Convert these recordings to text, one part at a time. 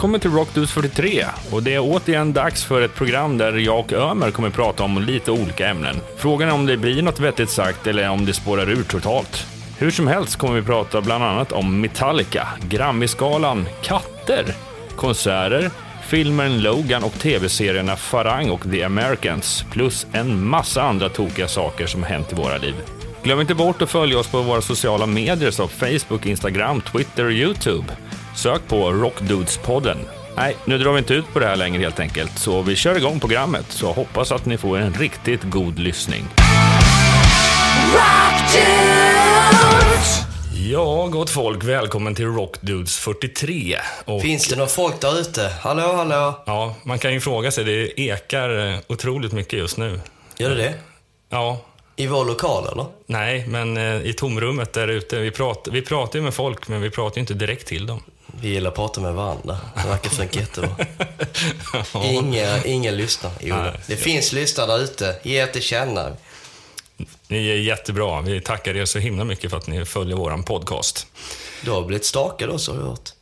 Välkommen till Rockdudes 43. Och det är återigen dags för ett program där jag och Ömer kommer prata om lite olika ämnen. Frågan är om det blir något vettigt sagt eller om det spårar ur totalt. Hur som helst kommer vi prata bland annat om Metallica, Grammisgalan, katter, konserter, filmen Logan och tv-serierna Farang och The Americans, plus en massa andra tokiga saker som hänt i våra liv. Glöm inte bort att följa oss på våra sociala medier som Facebook, Instagram, Twitter och Youtube. Sök på Rockdudespodden. Nej, nu drar vi inte ut på det här längre helt enkelt, så vi kör igång programmet. Så hoppas att ni får en riktigt god lyssning. Ja, gott folk, välkommen till Rockdudes 43. Och, Finns det någon folk där ute? Hallå, hallå? Ja, man kan ju fråga sig, det ekar eh, otroligt mycket just nu. Gör det det? Ja, I vår lokal, eller? nej, men eh, i tomrummet där ute, vi, pratar, vi pratar ju med folk, men vi pratar ju inte direkt till dem. Vi gillar att prata med varandra. Det verkar funka jättebra. Inga, ingen lyssnar. Jo, Nej, det finns lyssnare där ute. Ge er till känna. Ni är jättebra. Vi tackar er så himla mycket för att ni följer vår podcast. Du har blivit stalkad också, har jag hört.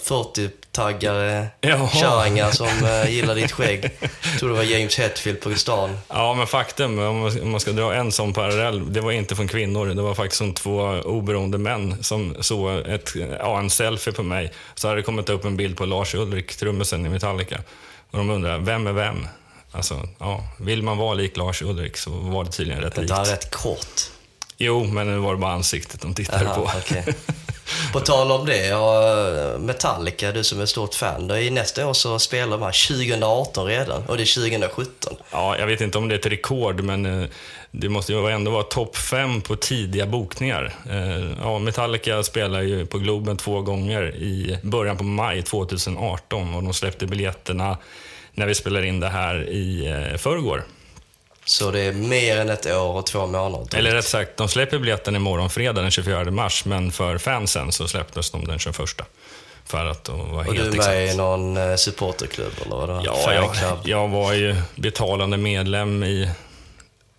40 taggare, kärringar som eh, gillar ditt skägg. Jag tror det var James Hetfield på stan. Ja, men faktum, om man ska dra en sån parallell, det var inte från kvinnor. Det var faktiskt från två oberoende män som såg ett, ja, en selfie på mig. Så hade det kommit upp en bild på Lars Ulrik, trummisen i Metallica. Och de undrar, vem är vem? Alltså, ja, vill man vara lik Lars Ulrik så var det tydligen rätt likt. Det är rätt kort. Jo, men nu var det bara ansiktet de tittade Aha, på. Okay. På tal om det, Metallica, du som är stort fan. Då I nästa år så spelar de här 2018 redan och det är 2017. Ja, jag vet inte om det är ett rekord, men eh, det måste ju ändå vara topp fem på tidiga bokningar. Eh, ja, Metallica spelar ju på Globen två gånger i början på maj 2018 och de släppte biljetterna när vi spelar in det här i eh, förrgår. Så det är mer än ett år och två månader. Eller rätt sagt, de släpper biljetten imorgon fredag den 24 mars, men för fansen så släpptes de den 21. För att vara och helt du är exakt. med i någon eh, supporterklubb eller vad? Ja, jag, jag var ju betalande medlem i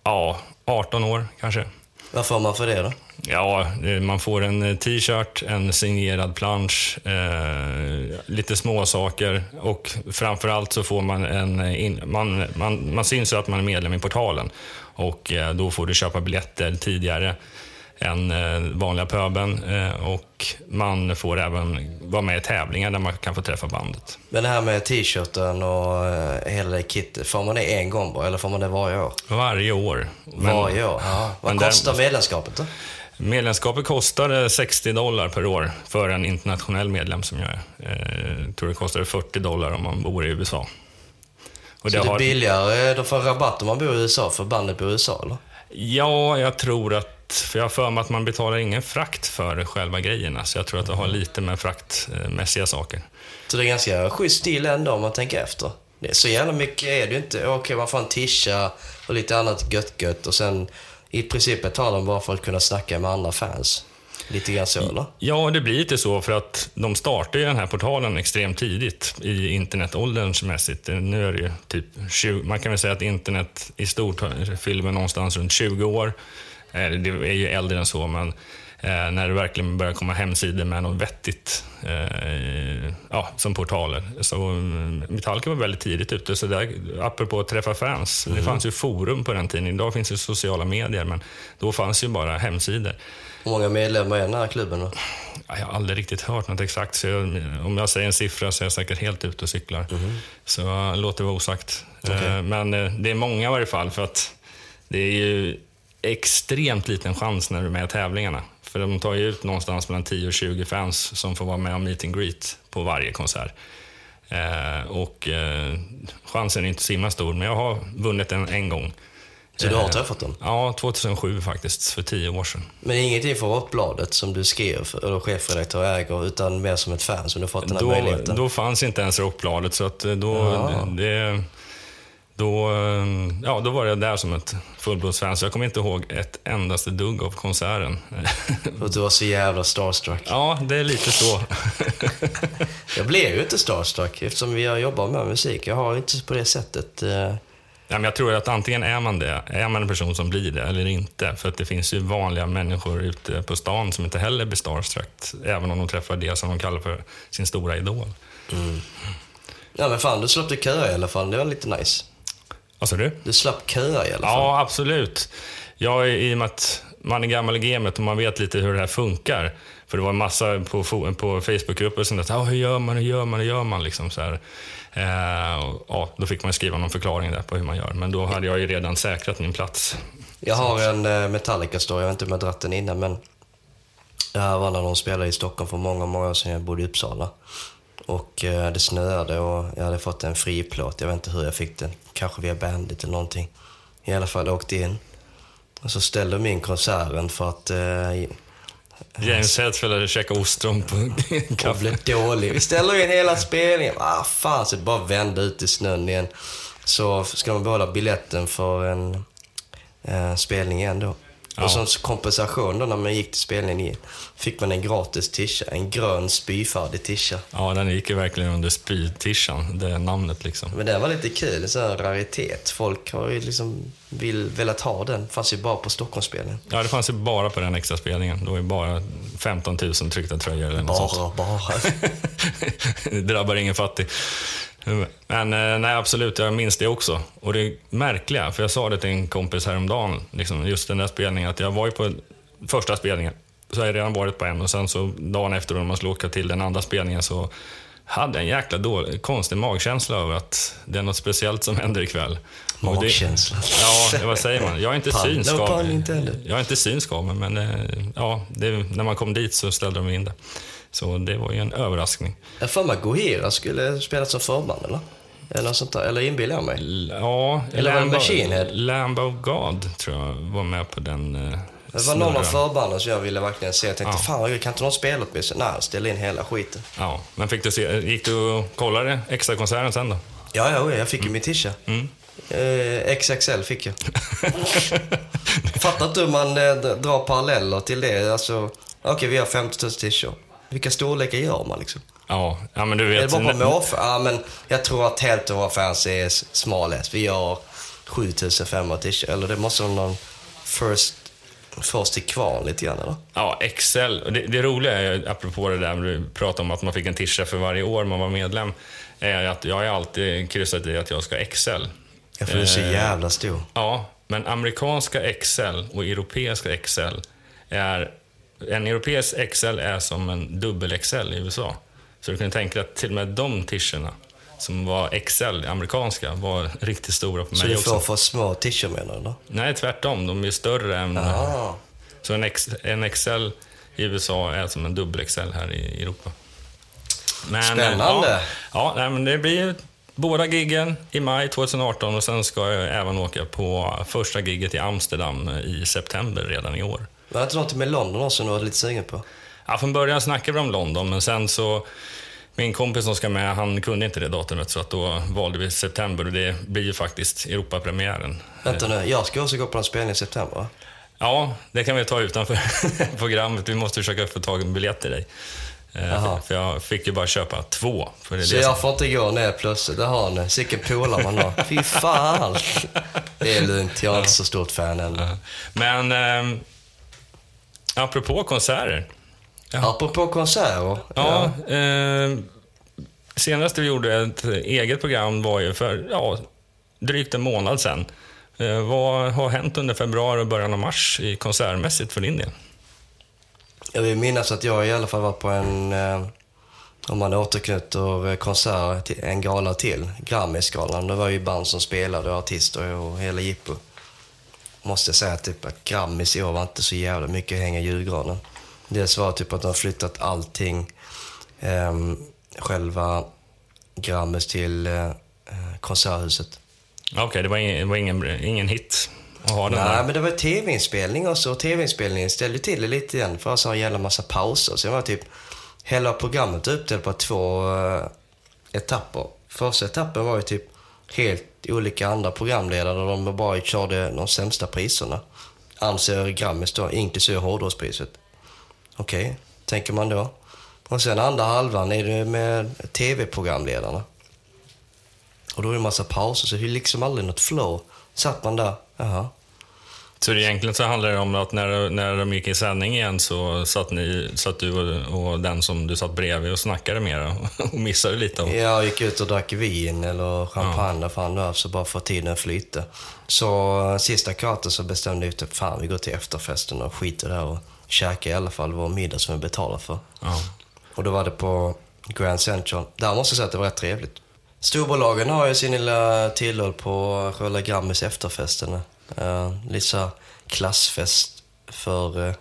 ja, 18 år kanske. Vad får man för det då? Ja, eh, man får en eh, t-shirt, en signerad plansch, eh, lite småsaker och framförallt så får man en... Eh, in, man, man, man syns ju att man är medlem i portalen och då får du köpa biljetter tidigare än eh, vanliga pöben eh, och man får även vara med i tävlingar där man kan få träffa bandet. Men det här med t-shirten och eh, hela det kittet, får man det en gång bara eller får man det varje år? Varje år. Men- varje år? Ja. Vad men där- kostar medlemskapet då? Medlemskapet kostar 60 dollar per år för en internationell medlem som jag är. Jag tror det kostar 40 dollar om man bor i USA. Och Så det är billigare, de får rabatt om man bor i USA, för bandet bor i USA eller? Ja, jag tror att... För jag har för mig att man betalar ingen frakt för själva grejerna. Så jag tror att det har lite med fraktmässiga saker. Så det är ganska schysst stil ändå om man tänker efter. Det är så jävla mycket är det ju inte. Okej, man får en tisha och lite annat gött-gött och sen i princip betalar de bara för att kunna snacka med andra fans. Lite grann så eller? Ja, det blir lite så för att de startar ju den här portalen extremt tidigt i internetåldersmässigt. Nu är det ju typ 20, man kan väl säga att internet i stort fyller någonstans runt 20 år. Eh, Det är ju äldre än så, men eh, när det verkligen börjar komma hemsidor med något vettigt eh, ja, som portaler. Så mm, Metallica var väldigt tidigt ute, så där, apropå att träffa fans, det fanns ju forum på den tiden. Idag finns det sociala medier, men då fanns ju bara hemsidor. Hur många medlemmar är den här klubben då? Ja, Jag har aldrig riktigt hört något exakt, så jag, om jag säger en siffra så är jag säkert helt ute och cyklar. Så uh, låt det vara osagt. Eh, men det är många i varje fall, för att det är ju extremt liten chans när du är med i tävlingarna. För de tar ju ut någonstans mellan 10 och 20 fans som får vara med om meet and greet på varje konsert. Eh, och eh, chansen är inte så himla stor, men jag har vunnit den en gång. Så du har Eh, träffat dem? Ja, 2007 faktiskt, för tio år sedan. Men ingenting för Rockbladet som du skrev, eller chefredaktör äger, utan mer som ett fan som du fått den här då, möjligheten? då fanns inte ens Rockbladet, så att eh, då, Ja. det, då, eh, ja, då var jag där som ett fullblodsfan, så jag kommer inte ihåg ett endaste dugg av konserten. Att du var så jävla starstruck. ja, det är lite så. Jag blev ju inte starstruck eftersom jag jobbar med musik. Jag har inte på det sättet... Eh, Ja, men jag tror att antingen är man det, är man en person som blir det eller inte. För att det finns ju vanliga människor ute på stan som inte heller blir starstruck, även om de träffar det som de kallar för sin stora idol. Ja men fan, du slapp du köa i alla fall. Det var lite nice. Vad sa du? Du slapp köa i alla fall. Ja, absolut. Jag, I och med att man är gammal i gamet och man vet lite hur det här funkar. För det var en massa på, på Facebookgrupper som sa, ah, hur gör man, hur gör man, hur gör man? Liksom så här. Eh, och, ja, då fick man skriva någon förklaring där på hur man gör. Men då hade jag ju redan säkrat min plats. Jag har en eh, Metallica-story, jag vet inte om jag dragit den innan, men det här var när de spelade i Stockholm för många, många år sedan. Jag bodde i Uppsala. Och eh, det snöade och jag hade fått en friplåt. Jag vet inte hur jag fick den. Kanske via Bandit eller någonting. I alla fall, åkte in. Och så ställde de in konserten för att eh, James Hetfield hade käkat ostron på kaffe. blev dålig. Vi ställer in hela spelningen. Ah, fan, så det bara vände ut i snön igen. Så ska man behålla biljetten för en eh, spelning igen då. Ja. Och som kompensation då när man gick till spelningen fick man en gratis tisha. En grön spyfärdig tisha. Ja, den gick ju verkligen under spytishan, det namnet liksom. Men den var lite kul, en sån här raritet. Folk har ju liksom vill, velat ha den. Fanns ju bara på Stockholmsspelningen. Ja, det fanns ju bara på den extra spelningen. Då är bara 15 000 tryckta tröjor eller något sånt. Bara, bara. det drabbar ingen fattig. Men eh, nej, absolut, jag minns det också. Och det märkliga, för jag sa det till en kompis häromdagen, liksom, just den där spelningen, att jag var ju på första spelningen, så har jag redan varit på en och sen så dagen efter när man skulle åka till den andra spelningen så hade jag en jäkla dålig, konstig magkänsla över att det är något speciellt som händer ikväll. Och det- Magkänsla. Ja, vad säger man? Jag är inte synsk av. Jag är inte synsk av mig, men eh, ja, det, när man kom dit så ställde de in det. Så det var ju en överraskning. Jag för mig Gohira skulle spela som förband, eller? Eller sånt där. Eller inbillar jag mig? L- Ja, Eller Lamb- Machine? Lamb of God, tror jag, var med på den eh, Det var någon av snurran. förbanden som jag ville verkligen se. Jag tänkte, Ja. fan kan inte någon spela åtminstone? Nej, ställ in hela skiten. Ja, men fick du se, gick du och kollade extra konserten sen då? Ja, ja, jag fick ju min tisha. Mm. Eh, XXL fick jag. Fattar inte hur man eh, drar paralleller till det. Alltså, okej, vi har 50 000 t-shirts. Vilka storlekar gör man liksom? Ja, ja men du Är det vet... bara på måfå? Ja, men jag tror att hälften av våra fans är s- small S. Vi gör 7500 t-shirts. Eller det måste vara någon first, first till kvarn lite grann, eller? Ja, Excel. Och Det, det roliga är, apropå det där du pratade om att man fick en tisha för varje år man var medlem, är att jag har alltid kryssat i att jag ska Excel. Jag får du är så Eh, jävla stor. Ja, men amerikanska Excel och europeiska Excel är... En europeisk Excel är som en dubbel Excel i USA. Så du kan tänka dig att till och med de tischerna som var Excel, amerikanska, var riktigt stora på Så mig du får också. för små t-shirts menar du? Nej, tvärtom. De är större än... Ah. Så en, ex, en Excel i USA är som en dubbel Excel här i Europa. Men, Spännande. Ja, ja nej, men det blir båda giggen i maj 2018 och sen ska jag även åka på första gigget i Amsterdam i september redan i år. Var det inte något med London också du var lite sugen på? Ja, från början snackade vi om London, men sen så... Min kompis som ska med, han kunde inte det datumet, så att då valde vi september och det blir ju faktiskt Europapremiären. Vänta nu, jag ska också gå på en spelning i september va? Ja, det kan vi ta utanför programmet. Vi måste försöka få tag i en biljett till dig. Eh. För, jag fick ju bara köpa två. För det Så det jag som... får inte gå ner plötsligt, det har ni. Sicken polare man har. Fy fan! Det är lugnt, jag är inte så stort fan än. Men eh, apropå konserter. Apropå konserter. Ja, eh, senast vi gjorde ett eget program var ju för ja, drygt en månad sedan. Eh, vad har hänt under februari och början av mars i konsertmässigt för din del? Jag vill minnas att jag i alla fall var på en, eh, om man återknyter eh, konsert, till en gala till, Grammisgalan. Det var ju band som spelade, och artister och hela jippo. Måste jag säga typ att Grammis i år var inte så jävla mycket att hänga i julgranen. Dels var typ att de har flyttat allting, ehm, själva Grammis till eh, eh, Konserthuset. Okej, det var, ingen, det var ingen, ingen hit att ha den Nej, där. men det var tv-inspelning. Och tv-inspelningen ställde till det lite igen för att ha en jävla massa pauser. Så det var typ hela programmet uppdelat på två eh, etapper. Första etappen var ju typ helt olika andra programledare där de bara körde de sämsta priserna. Anser Grammis då, inklusive hårdrockspriset. Okej, tänker man då. Och sen andra halvan är det med tv-programledarna. Och då är det en massa pauser, så det är liksom aldrig något flow. Satt man där, jaha. Så det egentligen så handlar det om att när, när de gick i sändning igen så satt, ni, satt du och, och den som du satt bredvid och snackade med och missade lite. Och... Jag gick ut och drack vin eller champagne, ja. fan det så bara för att tiden flyta. Så sista kvarten så bestämde vi typ, fan vi går till efterfesten och skiter där och käkar i alla fall vår middag som vi betalar för. Ja. Och då var det på Grand Central. Där måste jag säga att det var rätt trevligt. Storbolagen har ju sin lilla tillhåll på själva Grammis efterfesten. Uh, lite så klassfest för, uh,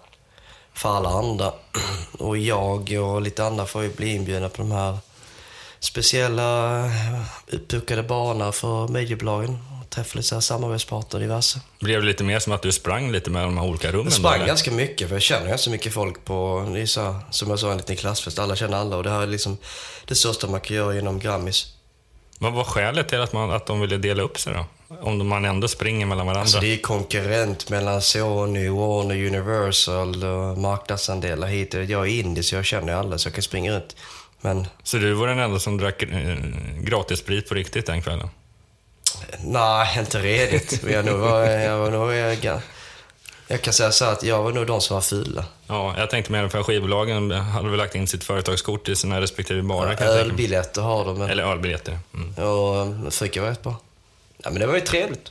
för alla andra. Och jag och lite andra får ju bli inbjudna på de här speciella uh, uppbokade banorna för mediebolagen. Träffa lite så samarbetspartner diverse. Blev det lite mer som att du sprang lite mellan de här olika rummen? Jag sprang ganska mycket, för jag känner ganska mycket folk på, det är så, som jag sa, en liten klassfest. Alla känner alla och det här är liksom det största man kan göra inom Grammis. Vad var skälet till att, man, att de ville dela upp sig då? Om man ändå springer mellan varandra? Alltså det är konkurrent mellan Sony, Warner, Universal och marknadsandelar hit och Jag är indisk så jag känner alla så jag kan springa runt. Men... Så du var den enda som drack eh, gratissprit på riktigt den kvällen? Nej, inte redigt. Jag, nog var, jag var nog... Jag, kan säga så att jag var nog de som var fula. Ja, jag tänkte mer för skivbolagen hade väl lagt in sitt företagskort i sina respektive barer. Ja, ölbiljetter har de. Eller ölbiljetter. Mm. Och fika var rätt bra. Ja, men det var ju trevligt.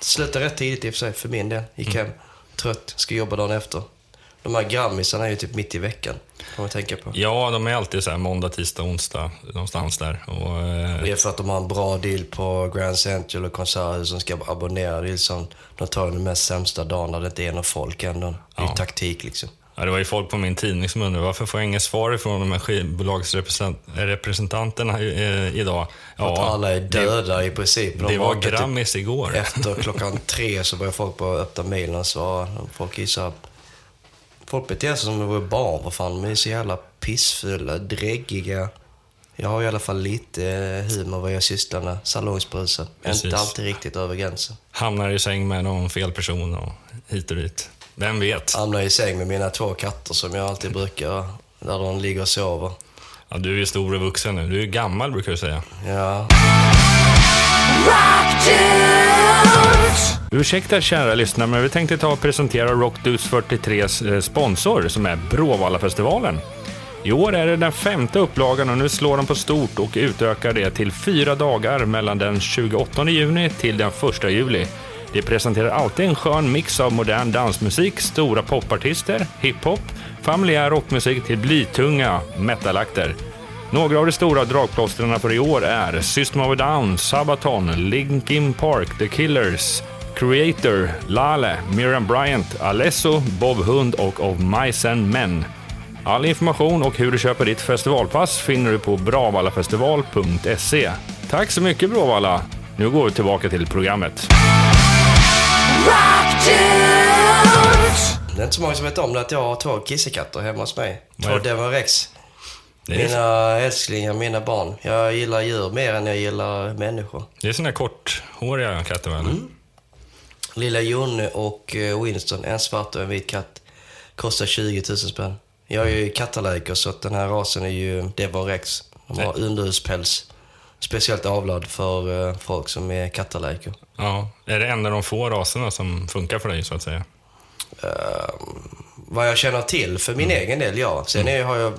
Slutade rätt tidigt i och för sig, för min del. Gick mm. hem, trött, ska jobba dagen efter. De här grammisarna är ju typ mitt i veckan, får man tänka på. Ja, de är alltid så här måndag, tisdag, onsdag, någonstans där. Och, eh... Det är för att de har en bra deal på Grand Central och Konserthus som ska abonnera. Det är liksom, de tar den mest sämsta dagen när det inte är någon folk ändå. Det är ja. taktik liksom. Ja, det var ju folk på min tidning som undrade varför får jag inget svar ifrån de här skivbolagsrepresentanterna idag? Ja, att alla är döda det, i princip. De det var Grammis typ, igår. Efter klockan tre så började folk bara öppna mejlen och svara. Folk så Folk beter sig som om de vore barn. Vad fan, de är så jävla pissfulla, dräggiga. Jag har i alla fall lite humor vad jag sysslar med. Salongsbrusad. Inte alltid riktigt över gränsen. Hamnar i säng med någon fel person och hit och dit. Vem vet? Hamnar i säng med mina två katter som jag alltid brukar, där de ligger och sover. Ja, du är ju stor och vuxen nu. Du är gammal brukar du säga. Ja. Ursäkta kära lyssnare, men vi tänkte ta och presentera Rockdudes 43s eh, sponsor som är Bråvallafestivalen. I år är det den femte upplagan och nu slår de på stort och utökar det till fyra dagar mellan den 28 juni till den 1 juli. De presenterar alltid en skön mix av modern dansmusik, stora popartister, hiphop, familjär rockmusik till blytunga metalakter. Några av de stora dragplåstren för i år är System of a Down, Sabaton, Linkin Park, The Killers, Creator, Lale, Miriam Bryant, Alesso, Bob Hund och Of Mice and Men. All information och hur du köper ditt festivalpass finner du på bravallafestival.se. Tack så mycket Bråvalla! Nu går vi tillbaka till programmet. Det är inte så många som vet om det att jag har två kissekatter hemma hos mig. Två Devon Rex. Mina älsklingar, mina barn. Jag gillar djur mer än jag gillar människor. Det är såna korthåriga katter, väl? Mm. Lilla Jonne och eh, Winston, en svart och en vit katt, kostar 20 000 spänn. Jag är ju kattallergiker så den här rasen är ju Devon Rex. De har underhuspäls. Speciellt avlad för uh, folk som är kattallergiker. Ja, är det en av de få raserna som funkar för dig så att säga? Uh, vad jag känner till för min mm. egen del, ja. Sen mm. är, har jag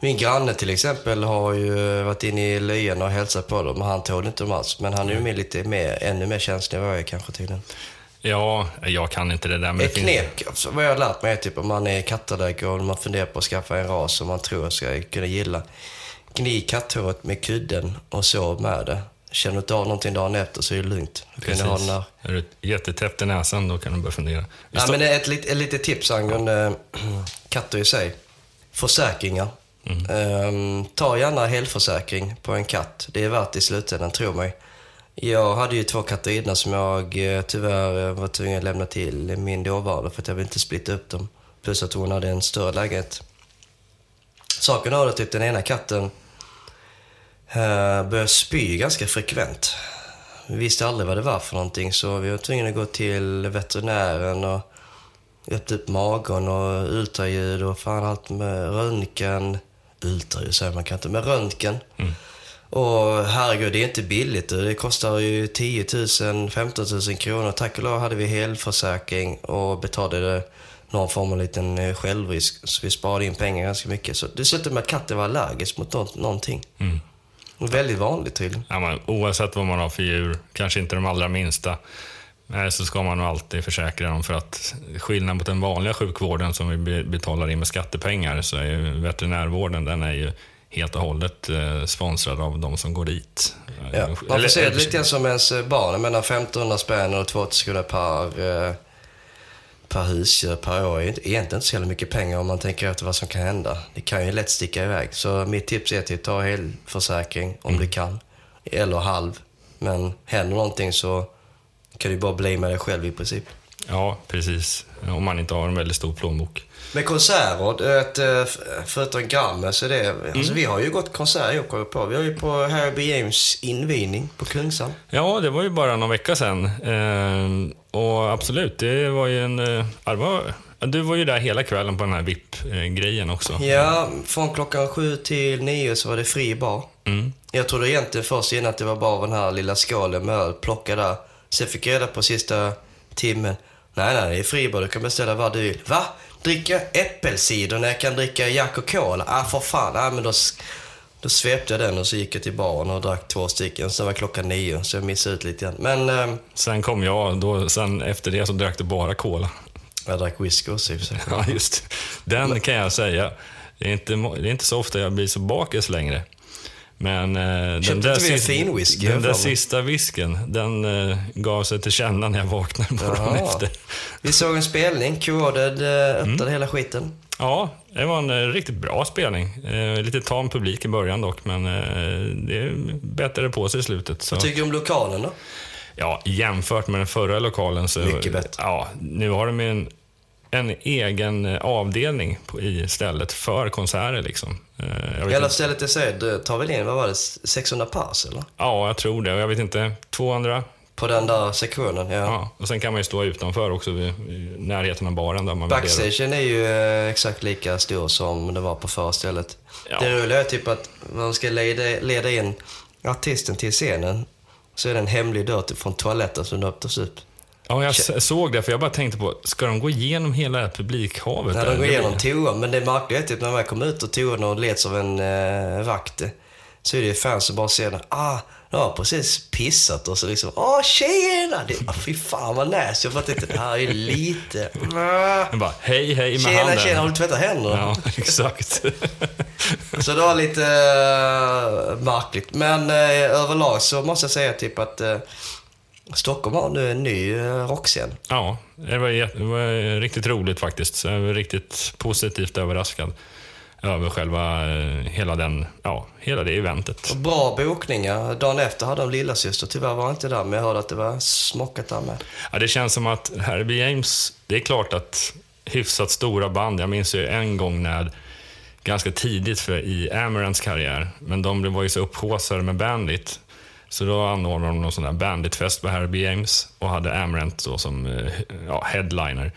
min granne till exempel har ju varit inne i lyan och hälsat på dem. Han tål inte dem alls. Men han är ju mm. lite mer, ännu mer känslig än vad jag är kanske tydligen. Ja, jag kan inte det där. med... Ett knep, alltså, vad jag har lärt mig är typ om man är kattallergiker och man funderar på att skaffa en ras som man tror ska kunna gilla. Gni katthåret med kudden och sov med det. Känner du inte av någonting dagen efter så är det lugnt. Då kan ha där... Är du jättetäppt i näsan då kan du börja fundera. Ja, men ett, ett, ett litet tips angående katter i sig. Försäkringar. Mm. Um, ta gärna helförsäkring på en katt. Det är värt det i slutändan, tro mig. Jag hade ju två katter innan som jag eh, tyvärr eh, var tvungen att lämna till min dåvarande för att jag ville inte splitta upp dem. Plus att hon hade en större lägenhet. Saken var att typ den ena katten eh, uh, började spy ganska frekvent. Vi visste aldrig vad det var för någonting så vi var tvungna att gå till veterinären och öppna upp magen och ultraljud och fan allt med röntgen ultraljud man kan inte, med röntgen. Mm. Och herregud, det är inte billigt. Det kostar ju 10 000, 15 000 kronor. Tack och lov hade vi helförsäkring och betalade någon form av liten eh, självrisk. Så vi sparade in pengar ganska mycket. Så med att katten var allergisk mot nå- någonting. Mm. Väldigt vanligt tydligen. Ja, men oavsett vad man har för djur, kanske inte de allra minsta, nej, så ska man nog alltid försäkra dem för att skillnad mot den vanliga sjukvården som vi be- betalar in med skattepengar så är ju veterinärvården den är ju helt och hållet eh, sponsrad av de som går dit. Ja. Man får Eller- se det eller- lite som ens eh, barn. Jag menar 1500 spänn och 2000 kronor per, eh, per husdjur per år är egentligen inte så jävla mycket pengar om man tänker efter vad som kan hända. Det kan ju lätt sticka iväg. Så mitt tips är att ta helförsäkring om Mm. du kan. Eller halv. Men händer någonting så kan du bara bli med dig själv i princip. Ja, precis. Om man inte har en väldigt stor plånbok. Med konserter, vet, eh, förutom Grammen så är det... Mm. Alltså vi har ju gått konsert jag kommer på. Vi har ju på Harry. James invigning på Kungsan. Ja, det var ju bara någon vecka sedan. Ehm, och absolut, det var ju en... eh, ja, var, du var ju där hela kvällen på den här VIP-grejen också. Ja, från klockan sju till nio så var det fri bar. Mm. Jag trodde egentligen först innan att det var bara den här lilla skålen med öl, plocka där. Sen fick jag reda på sista timmen. Nej, nej, det är fri bar. Du kan beställa vad du vill. Va? Dricka äppelcider när jag kan dricka Jack och Cola? Ah, för fan. Ah, men då, då svepte jag den och så gick jag till baren och drack två stycken. Sen var klockan nio, så jag missade ut lite grann. Men ehm, Sen kom jag, då, sen efter det så drack du bara cola. jag drack whisky också i och för sig. Ja, just Den kan jag säga. Det är, inte, det är inte så ofta jag blir så bakis längre. Men eh, den där, inte vi en sis- fin whisky, den där sista whisken, den eh, gav sig till känna när jag vaknade morgonen efter. Vi såg en spelning. Q-Ordered eh, öppnade Mm. hela skiten. Ja, det var en eh, riktigt bra spelning. Eh, lite tam publik i början dock, men det bättre på sig i slutet. Så. Vad tycker du om lokalen då? Ja, jämfört med den förra lokalen så... Mycket bättre. Ja, nu har de en, en egen eh, avdelning på, i stället för konserter liksom. Eh, Jag Hela stället i sig tar väl in, vad var det, 600 pers eller? ja, jag tror det. Jag vet inte, 200? På den där sektionen, ja. Ja. Och sen kan man ju stå utanför också vid, i närheten av baren där man. Backstagen är ju eh, exakt lika stor som det var på förra stället. Ja. Det roliga är typ att man ska leda, leda in artisten till scenen. Så är det en hemlig dörr från toaletten som öppnas upp. Ja, jag såg det, för jag bara tänkte på, ska de gå igenom hela publikhavet? Där? de går igenom toan. Men det märkliga är typ när man kommer ut ur toan och leds av en eh, vakt. Så är det ju fans som bara ser det. Ah, de har precis pissat och så liksom. Åh, tjena! Det, ah, fy fan vad nice. Jag fattar inte. Det här är lite... Ah. Jag bara, hej, hej med Tjena, handen. tjena, har du tvättat händerna? Ja, exakt. Så det var lite uh, märkligt. Men eh, överlag så måste jag säga typ att eh, Stockholm har nu en ny uh, rockscen. ja, det var, det var riktigt roligt faktiskt. Jag var riktigt positivt överraskad över själva, eh, hela den, ja, hela det eventet. Och bra bokningar. Dagen efter hade de lillasyster. Tyvärr var jag inte där, men jag hörde att det var smockat där med. Ja, det känns som att Herbie James, det är klart att hyfsat stora band, jag minns ju en gång när, ganska tidigt för, i Amarants karriär, men de var ju så upphaussade med Bandit, så då anordnade de någon sån där banditfest på Herbie James och hade Amarant då som eh, ja, headliner.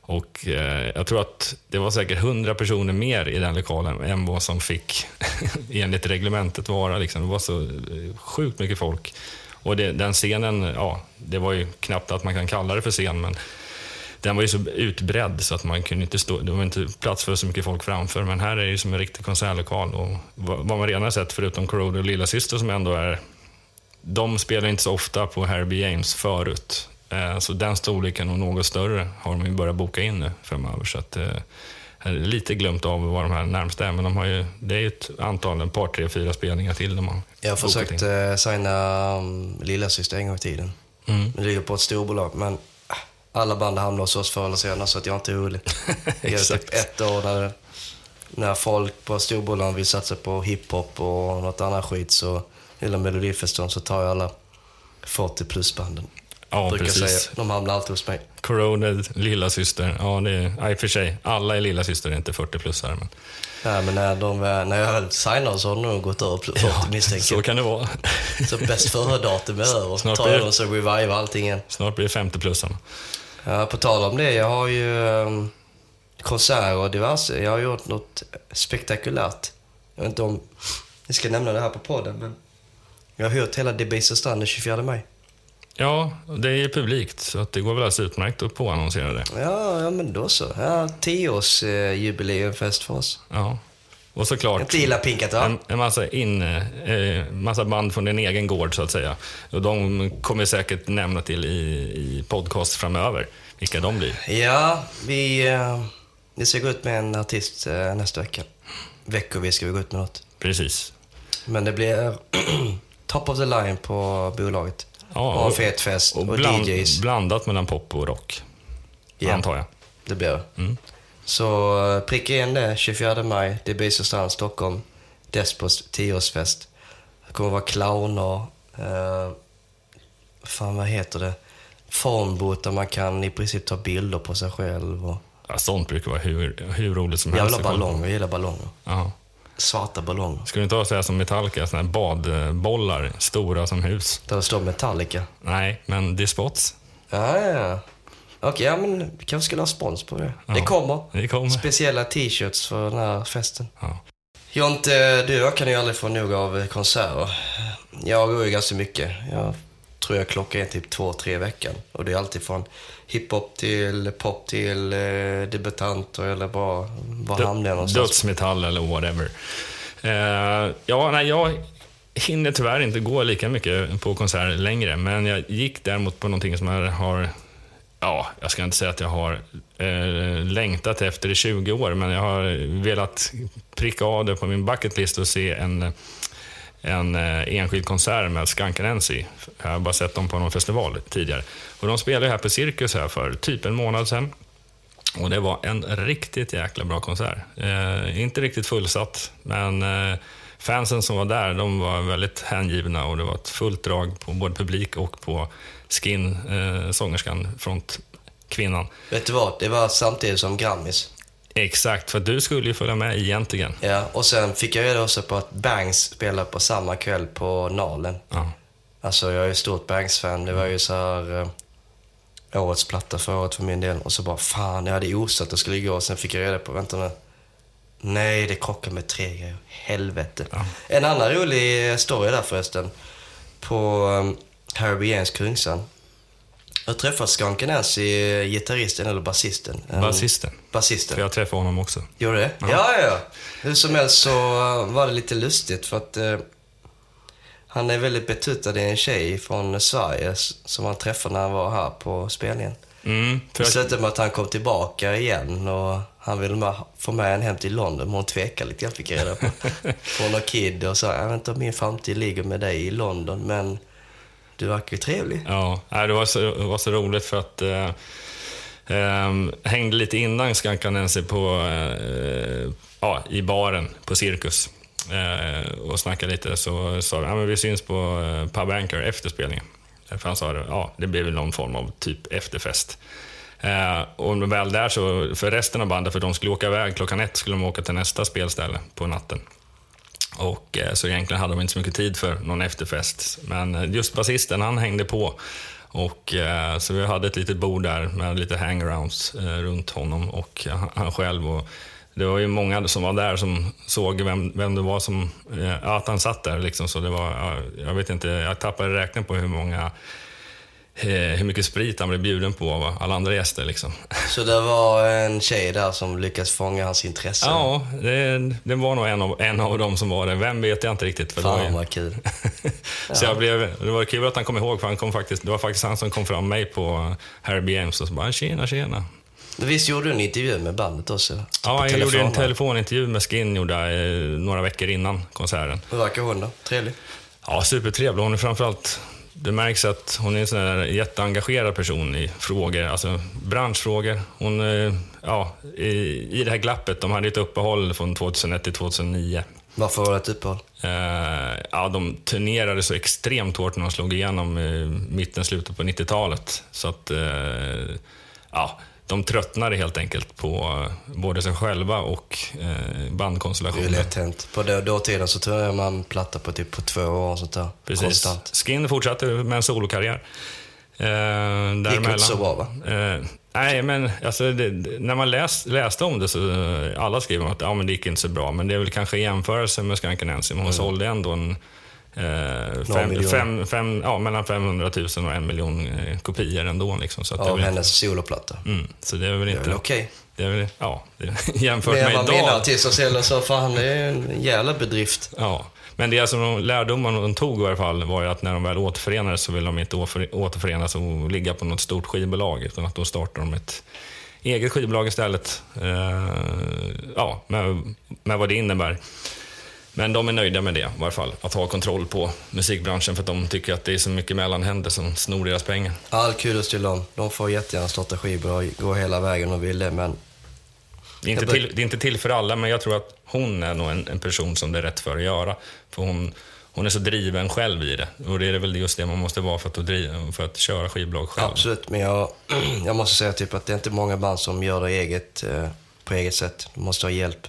Och eh, jag tror att det var säkert hundra personer mer i den lokalen än vad som fick enligt reglementet vara. Liksom. Det var så eh, sjukt mycket folk. Och det, den scenen, ja, det var ju knappt att man kan kalla det för scen, men den var ju så utbredd så att man kunde inte stå, det var inte plats för så mycket folk framför. Men här är det ju som en riktig konsertlokal. Och vad vad man redan har sett, förutom Corroder och Lilla Syster som ändå är... De spelar inte så ofta på Herbie James förut. Eh, Så den storleken och något större har de ju börjat boka in nu framöver. Så att, eh, är lite glömt av vad de här närmsta är, men de har ju, det är ju ett antal, en par, tre, fyra spelningar till de har Jag har bokat in. försökt uh, signa um, lillasyster en gång i tiden. Mm. Det ligger på ett storbolag, men ah, alla band hamnar hos oss förr eller senare så att jag inte är rolig. Det är typ ett år där, när folk på storbolagen vill satsa på hiphop och något annat skit så, eller Melodifestivalen, så tar jag alla 40 plus-banden. Ja, brukar precis. säga. De hamnar alltid hos mig. Corroded, lilla syster. Ja, det är, ja, i och för sig. Alla är lilla syster, inte 40-plussare. Men Nej, men när, de, när jag väl signar så har de nog gått över 40 misstänker så kan det vara. Så bäst före-datum är över. Snart tar blir jag så revive allting igen. Snart blir det 50-plussarna. Ja, på tal om det, jag har ju um, konserter och diverse. Jag har gjort något spektakulärt. Jag vet inte om ni ska nämna det här på podden, men Jag har hört hela Debaser strand den 24 maj. Ja, det är publikt, så att det går väl alldeles utmärkt att påannonsera det. Ja, ja men då så. Ja, tioårsjubileumfest för oss. Ja. Och såklart Inte illa pinkat va? en, en massa, in, eh, massa band från din egen gård, så att säga. Och de kommer säkert nämna till i, i podcast framöver, vilka de blir. Ja, vi, eh, vi ska gå ut med en artist eh, nästa vecka. Veckovis ska vi gå ut med något. Precis. Men det blir top of the line på bolaget. Ja, och en fet fest och, Och bland, DJs. blandat mellan pop och rock, Ja. antar jag. Det blir det. Mm. Så eh, pricka in det 24 maj. Det blir strand Stockholm. Despos 10-årsfest. Det kommer vara clowner. Eh, fan, vad heter det? Formboot där man kan i princip ta bilder på sig själv. Och... Ja, sånt brukar vara hur, hur roligt som Jag helst. att kolla på. ballonger. Jag gillar ballonger. Ja. Svarta ballonger. Ska du inte ha så här som Metallica, såna här badbollar, stora som hus? Där det står Metallica. Nej, men Despots, Ja, ja, ja. Okej, ja, men vi kanske skulle ha spons på det. Det kommer. det kommer. Speciella t-shirts för den här festen. Ja. Jonte, du och jag kan ju aldrig få nog av konserter. Jag går ju ganska mycket. Jag tror jag klockar in typ två, tre i veckan. Och det är alltid från hiphop till pop till eh, debutanter eller bara... Var hamnar jag någonstans? Dödsmetall eller whatever. Eh, ja, nej, jag hinner tyvärr inte gå lika mycket på konserter längre, men jag gick däremot på någonting som jag har, ja, jag ska inte säga att jag har eh, längtat efter i 20 år, men jag har velat pricka av det på min bucketlist och se en en eh, enskild konsert med Skankanensi. Jag har bara sett dem på någon festival tidigare. Och de spelade här på Cirkus här för typ en månad sedan. Och det var en riktigt jäkla bra konsert. Eh, inte riktigt fullsatt, men eh, fansen som var där, de var väldigt hängivna och det var ett fullt drag på både publik och på Skin, eh, sångerskan, frontkvinnan. Vet du vad? Det var samtidigt som Grammis. Exakt, för du skulle ju följa med egentligen. Ja, och sen fick jag reda också på att Bangs spelade på samma kväll på Nalen. Ja. Alltså jag är ju stort Banks-fan. Det var ju så här eh, årets platta för året för min del. Och så bara fan, jag hade osat och skulle gå och sen fick jag reda på, vänta nu. Nej, det krockar med tre grejer. Helvete. En annan rolig story där förresten. På um, Harry James Kungsan. Jag träffade Skanken Nancy, gitarristen eller basisten. En- Basisten. Basisten. För jag träffade honom också. Gjorde det? Ja. ja, ja. Hur som helst så var det lite lustigt för att eh, han är väldigt betuttad i en tjej från Sverige som han träffade när han var här på spelningen. Mm, för Det jag, slutade med att han kom tillbaka igen och han ville få med en hem till London, men hon tvekade lite grann fick jag reda på. Hon har kid och sa, jag vet inte om min framtid ligger med dig i London, men du verkar ju trevlig. Ja, det var så, det var så roligt för att eh, eh, hängde lite innan Skankanensi på, eh, ja, i baren på Cirkus eh, och snackade lite. Så sa vi, ja, men vi syns på eh, Pub Anchor efter spelningen. För han sa, ja, det blir väl någon form av typ efterfest. Eh, och väl där så, för resten av bandet, för de skulle åka iväg klockan ett, skulle de åka till nästa spelställe på natten. Och, eh, så egentligen hade de inte så mycket tid för någon efterfest. Men eh, just basisten, han hängde på. Och, eh, så vi hade ett litet bord där med lite hangarounds runt honom och han, själv. Och det var ju många som var där som såg vem, vem det var som... Ja, att han satt där liksom. Så det var, jag vet inte, jag tappade räkningen på hur många... Eh, hur mycket sprit han blev bjuden på av alla andra gäster liksom. Så det var en tjej där som lyckades fånga hans intresse. Ja, det, det var nog en av, en av dem som var det. Vem vet jag inte riktigt. För Fan vad kul. så jag blev, det var kul att han kom ihåg, för han kom faktiskt, det var faktiskt han som kom fram mig på Harry B. James och så bara “tjena, tjena”. Visst gjorde du en intervju med bandet också? Ja, jag gjorde en telefonintervju med Skin gjorde eh, några veckor innan konserten. Hur verkar hon då? Trevlig? Ja, supertrevlig. Hon är framförallt... Det märks att hon är en sån där jätteengagerad person i frågor, alltså branschfrågor. Hon, eh, ja, i, i det här glappet, de hade ett uppehåll från 2001 till 2009. Varför var det ett uppehåll? Eh, ja, de turnerade så extremt hårt när de slog igenom i mitten, slutet på 90-talet. Så att, eh, ja, de tröttnade helt enkelt på eh, både sig själva och eh, Det är bandkonstellationen. lätt hänt. På då, dåtiden så turnerade man platta på typ på två år och sånt där. Precis. Konstant. Skin fortsatte med en solokarriär. Eh, Gick däremellan. inte så bra va? Eh, nej, men alltså, det, när man läs, läste om det så eh, alla skrev om att ja, men det gick inte så bra. Men det är väl kanske i jämförelse med Skanken men hon Mm. sålde ändå en, fem, miljoner. fem, fem, ja, mellan 500 000 och en miljon eh, kopior ändå. Liksom, så att det är Av väl, hennes soloplatta. mm, så det är väl Det är inte... väl okej. Det är väl, ja, det, jämfört med än vad mina idag. artister säljer så fan det är en jävla bedrift. Ja, men det som de lärdomarna de tog i alla fall var ju att när de väl återförenades så ville de inte åter- återförenas och ligga på något stort skivbolag utan att då startade de ett eget skivbolag istället. Eh, ja, med, med vad det innebär. Men de är nöjda med det i alla fall, att ha kontroll på musikbranschen för att de tycker att det är så mycket mellanhänder som snor deras pengar. All kudos till dem. De får jättegärna starta skivbolag och gå hela vägen om de vill det, men Det är, inte till, det är inte till för alla, men jag tror att hon är nog en, en person som det är rätt för att göra. För hon, hon är så driven själv i det. Och det är väl just det man måste vara för att, att, driva, för att köra skivbolag själv. absolut. Men jag, jag måste säga typ att det är inte många band som gör det eget, eh, på eget sätt. De måste ha hjälp.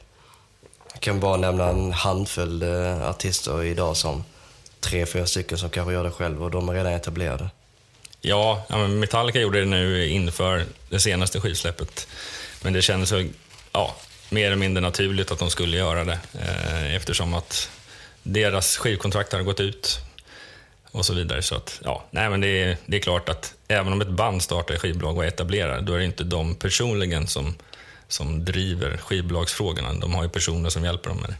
Jag kan bara nämna en handfull eh, artister idag som tre, fyra stycken som kanske gör det själv och de är redan etablerade. Ja, Metallica gjorde det nu inför det senaste skivsläppet. Men det kändes ja, mer eller mindre naturligt att de skulle göra det. Eh, eftersom att deras skivkontrakt har gått ut och så vidare. Så att, ja, nej, men det, är, det är klart att även om ett band startar ett skivbolag och etablerar, då är det inte de personligen som, som driver skivbolagsfrågorna. De har ju personer som hjälper dem med det.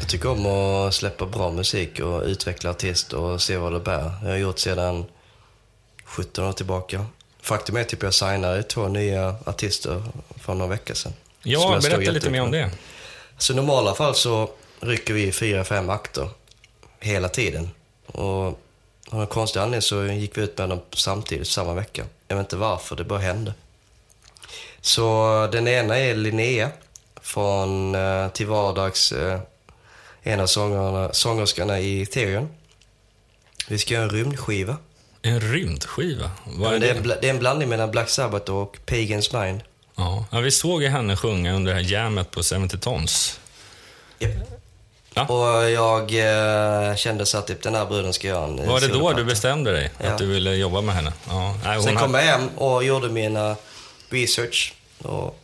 Jag tycker om att släppa bra musik och utveckla artist och se vad det bär. Jag har gjort sedan 17 år tillbaka. Faktum är typ jag signade två nya artister för några veckor sedan. Ja, berätta lite mer om det. Så i normala fall så rycker vi fyra, fem akter hela tiden. Och av någon konstig anledning så gick vi ut med dem samtidigt, samma vecka. Jag vet inte varför, det bara hände. Så den ena är Linnea från eh, Till vardags, eh, en av sångarna, sångerskorna i Ethereum. Vi ska göra en rymdskiva. En rymdskiva? Vad är Men det, är en, det är en blandning mellan Black Sabbath och Pagans Mind. Ja. ja, vi såg ju henne sjunga under det här jammet på 70 Tons. Japp. Ja. Och jag eh, kände så att typ, den här bruden ska göra en Var det då du bestämde dig Ja. att du ville jobba med henne? Ja. Nej, Sen kom jag hem och gjorde mina research. Och